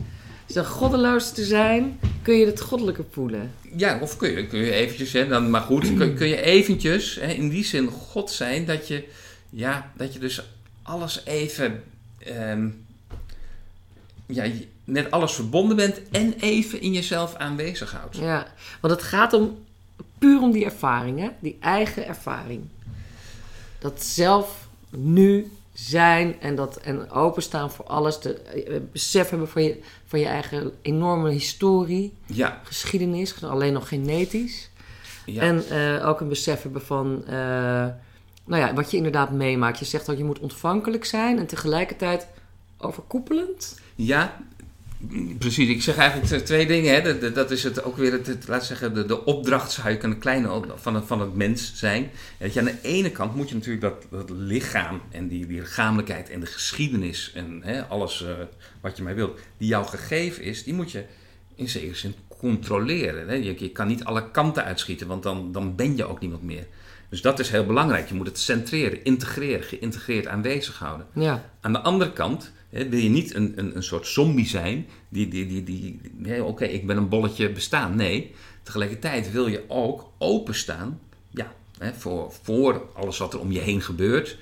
Dan goddeloos te zijn, kun je het goddelijke voelen. Ja, of kun je, kun je eventjes, hè, dan, maar goed, kun, kun je eventjes hè, in die zin God zijn dat je, ja, dat je dus alles even, ehm, ja, met alles verbonden bent en even in jezelf aanwezig houdt. Ja, want het gaat om puur om die ervaring, hè? die eigen ervaring. Dat zelf nu zijn en, dat, en openstaan voor alles. De, eh, besef hebben van je, van je eigen enorme historie, Ja, geschiedenis, alleen nog genetisch. ja. En eh, ook een besef hebben van eh, nou ja, wat je inderdaad meemaakt. Je zegt ook je moet ontvankelijk zijn en tegelijkertijd overkoepelend. Ja, precies. Ik zeg eigenlijk twee dingen. Hè. Dat- Dat, is het ook weer, het, het, laat zeggen, de, de opdracht zou je kunnen kleine van het, van het mens zijn. Dat je aan de ene kant moet je natuurlijk dat, dat lichaam en die, die lichamelijkheid en de geschiedenis en hè, alles eh, wat je maar wilt, die jou gegeven is, die moet je in zekere zin controleren. Hè. Je, je kan niet alle kanten uitschieten, want dan, dan ben je ook niemand meer. Dus dat is heel belangrijk. Je moet het centreren, integreren, geïntegreerd aanwezig houden. Ja, Aan de andere kant wil je niet een, een, een soort zombie zijn die, die, die, die nee, oké, ik ben een bolletje bestaan. Nee, tegelijkertijd wil je ook openstaan ja, voor, voor alles wat er om je heen gebeurt.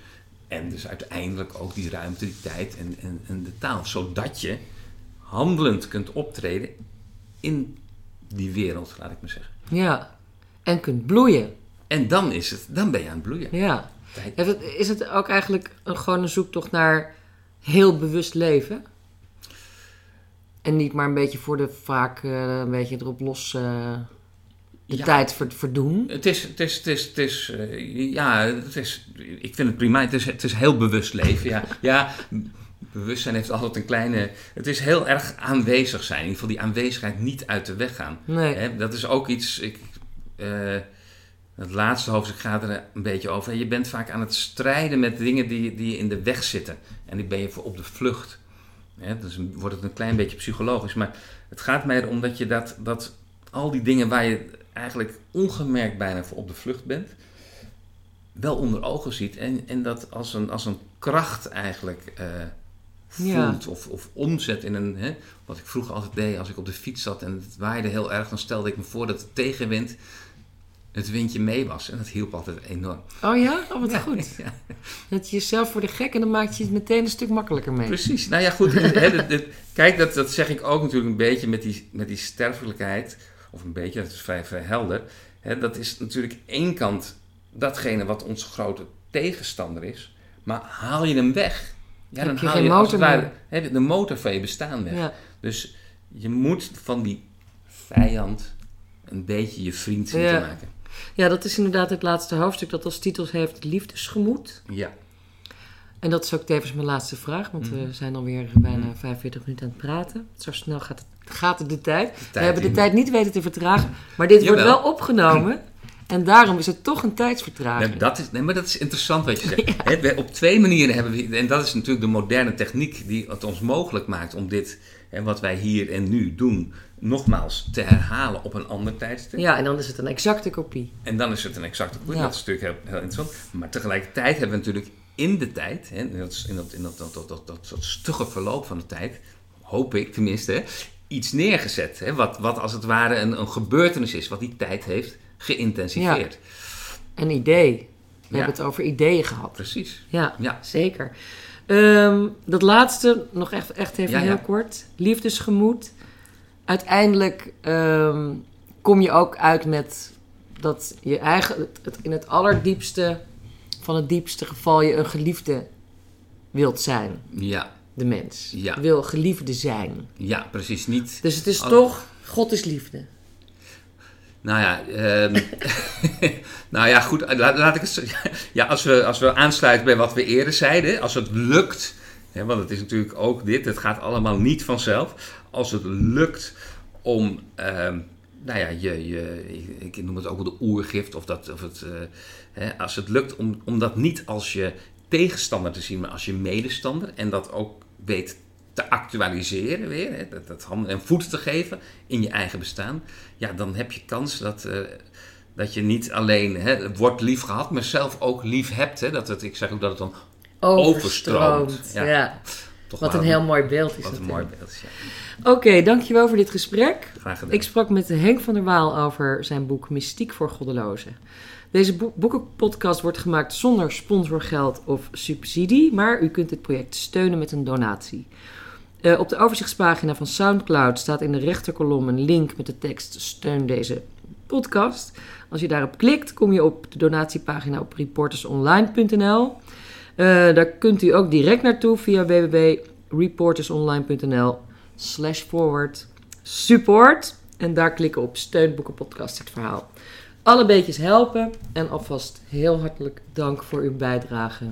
En dus uiteindelijk ook die ruimte, die tijd en, en, en de taal. Zodat je handelend kunt optreden in die wereld, laat ik maar zeggen. ja. En kunt bloeien. En dan, is het, dan ben je aan het bloeien. Ja. Is het ook eigenlijk een, gewoon een zoektocht naar heel bewust leven? En niet maar een beetje voor de vaak eh, een beetje erop los eh, de Ja. tijd ver- verdoen. Het is, het is, het is, het is eh, ja, het is, ik vind het prima. Het is, het is heel bewust leven. Ja, ja, bewustzijn heeft altijd een kleine, het is heel erg aanwezig zijn. In ieder geval die aanwezigheid niet uit de weg gaan. Nee. Hè, dat is ook iets, ik, het laatste hoofdstuk gaat er een beetje over. Je bent vaak aan het strijden met dingen die, die je in de weg zitten. En die ben je voor op de vlucht. Hè, dus wordt het een klein beetje psychologisch. Maar het gaat mij erom dat je dat, dat al die dingen waar je eigenlijk ongemerkt bijna voor op de vlucht bent, wel onder ogen ziet. En, en dat als een, als een kracht eigenlijk eh, Ja. voelt of, of omzet in een... Hè, wat ik vroeger altijd deed als ik op de fiets zat en het waaide heel erg, dan stelde ik me voor dat de tegenwind het windje mee was. En dat hielp altijd enorm. Oh ja? Oh, wat Ja, goed. ja. Dat je jezelf voor de gek en dan maak je het meteen een stuk makkelijker mee. Precies. Nou ja, goed. dit- dit- kijk, dat, dat zeg ik ook natuurlijk een beetje met die, met die sterfelijkheid. Of een beetje, dat is vrij, vrij helder. Dat is natuurlijk één kant datgene wat onze grote tegenstander is. Maar haal je hem weg, ja, dan je haal je motor ware de motor van je bestaan weg. Ja. Dus je moet van die vijand een beetje je vriend zien te maken. Ja, dat is inderdaad het laatste hoofdstuk dat als titels heeft Liefdesgemoed. Ja. En dat is ook tevens mijn laatste vraag, want Mhm. we zijn alweer bijna 45 minuten aan het praten. Zo snel gaat, het, gaat de tijd. we tijd hebben de tijd niet weten te vertragen, maar dit wordt wel opgenomen. En daarom is het toch een tijdsvertraging. Nee, dat is, nee, maar dat is interessant wat je zegt. Op twee manieren hebben we, en dat is natuurlijk de moderne techniek die het ons mogelijk maakt om dit, hè, wat wij hier en nu doen, nogmaals te herhalen op een ander tijdstip. Ja, en dan is het een exacte kopie. En dan is het een exacte kopie. Ja. Dat is natuurlijk heel, heel interessant. Maar tegelijkertijd hebben we natuurlijk in de tijd, hè, in dat, in dat, in dat, dat, dat, dat, dat, stugge verloop van de tijd, hoop ik tenminste, hè, iets neergezet. Hè, wat, wat als het ware een, een gebeurtenis is, wat die tijd heeft geïntensiveerd. Een idee. We Ja. hebben het over ideeën gehad. Precies. Ja, Ja. zeker. Ehm, dat laatste, nog echt, echt even Ja, heel ja. kort. Liefdesgemoed. Uiteindelijk ehm, kom je ook uit met dat je eigen, het, het- in het allerdiepste van het diepste geval je een geliefde wilt zijn. Ja, De mens. Ja. Wil geliefde zijn. ja, precies. Niet Dus het is Al- toch, God is liefde. Nou ja, ehm, nou ja, goed. Laat, laat ik het Ja, als we, als we aansluiten bij wat we eerder zeiden, als het lukt, hè, want het is natuurlijk ook dit, het gaat allemaal niet vanzelf. Als het lukt om, ehm, nou ja, je, je, ik, ik noem het ook wel de oergift, of, dat, of het, eh, hè, als het lukt om, om dat niet als je tegenstander te zien, maar als je medestander, en dat ook weet te actualiseren weer, hè, dat, dat handen en voeten te geven in je eigen bestaan, ja, dan heb je kans dat, eh, dat je niet alleen hè, wordt lief gehad, maar zelf ook lief hebt. Hè, dat het, ik zeg ook dat het dan Overstroomt. Overstroomt, Ja. ja. toch Wat een heel mooi beeld is wat een mooi beeld is. Ja. Oké, dankjewel voor dit gesprek. Graag gedaan. Ik sprak met Henk van der Waal over zijn boek Mystiek voor Goddelozen. Deze boek- boekenpodcast wordt gemaakt zonder sponsorgeld of subsidie, maar u kunt dit project steunen met een donatie. Eh, op de overzichtspagina van SoundCloud staat in de rechterkolom een link met de tekst Steun deze podcast. Als je daarop klikt, kom je op de donatiepagina op reportersonline.nl. Eh, daar kunt u ook direct naartoe via www.reportersonline.nl slash forward support. En daar klikken op steun boekenpodcast het verhaal. Alle beetjes helpen en alvast heel hartelijk dank voor uw bijdrage.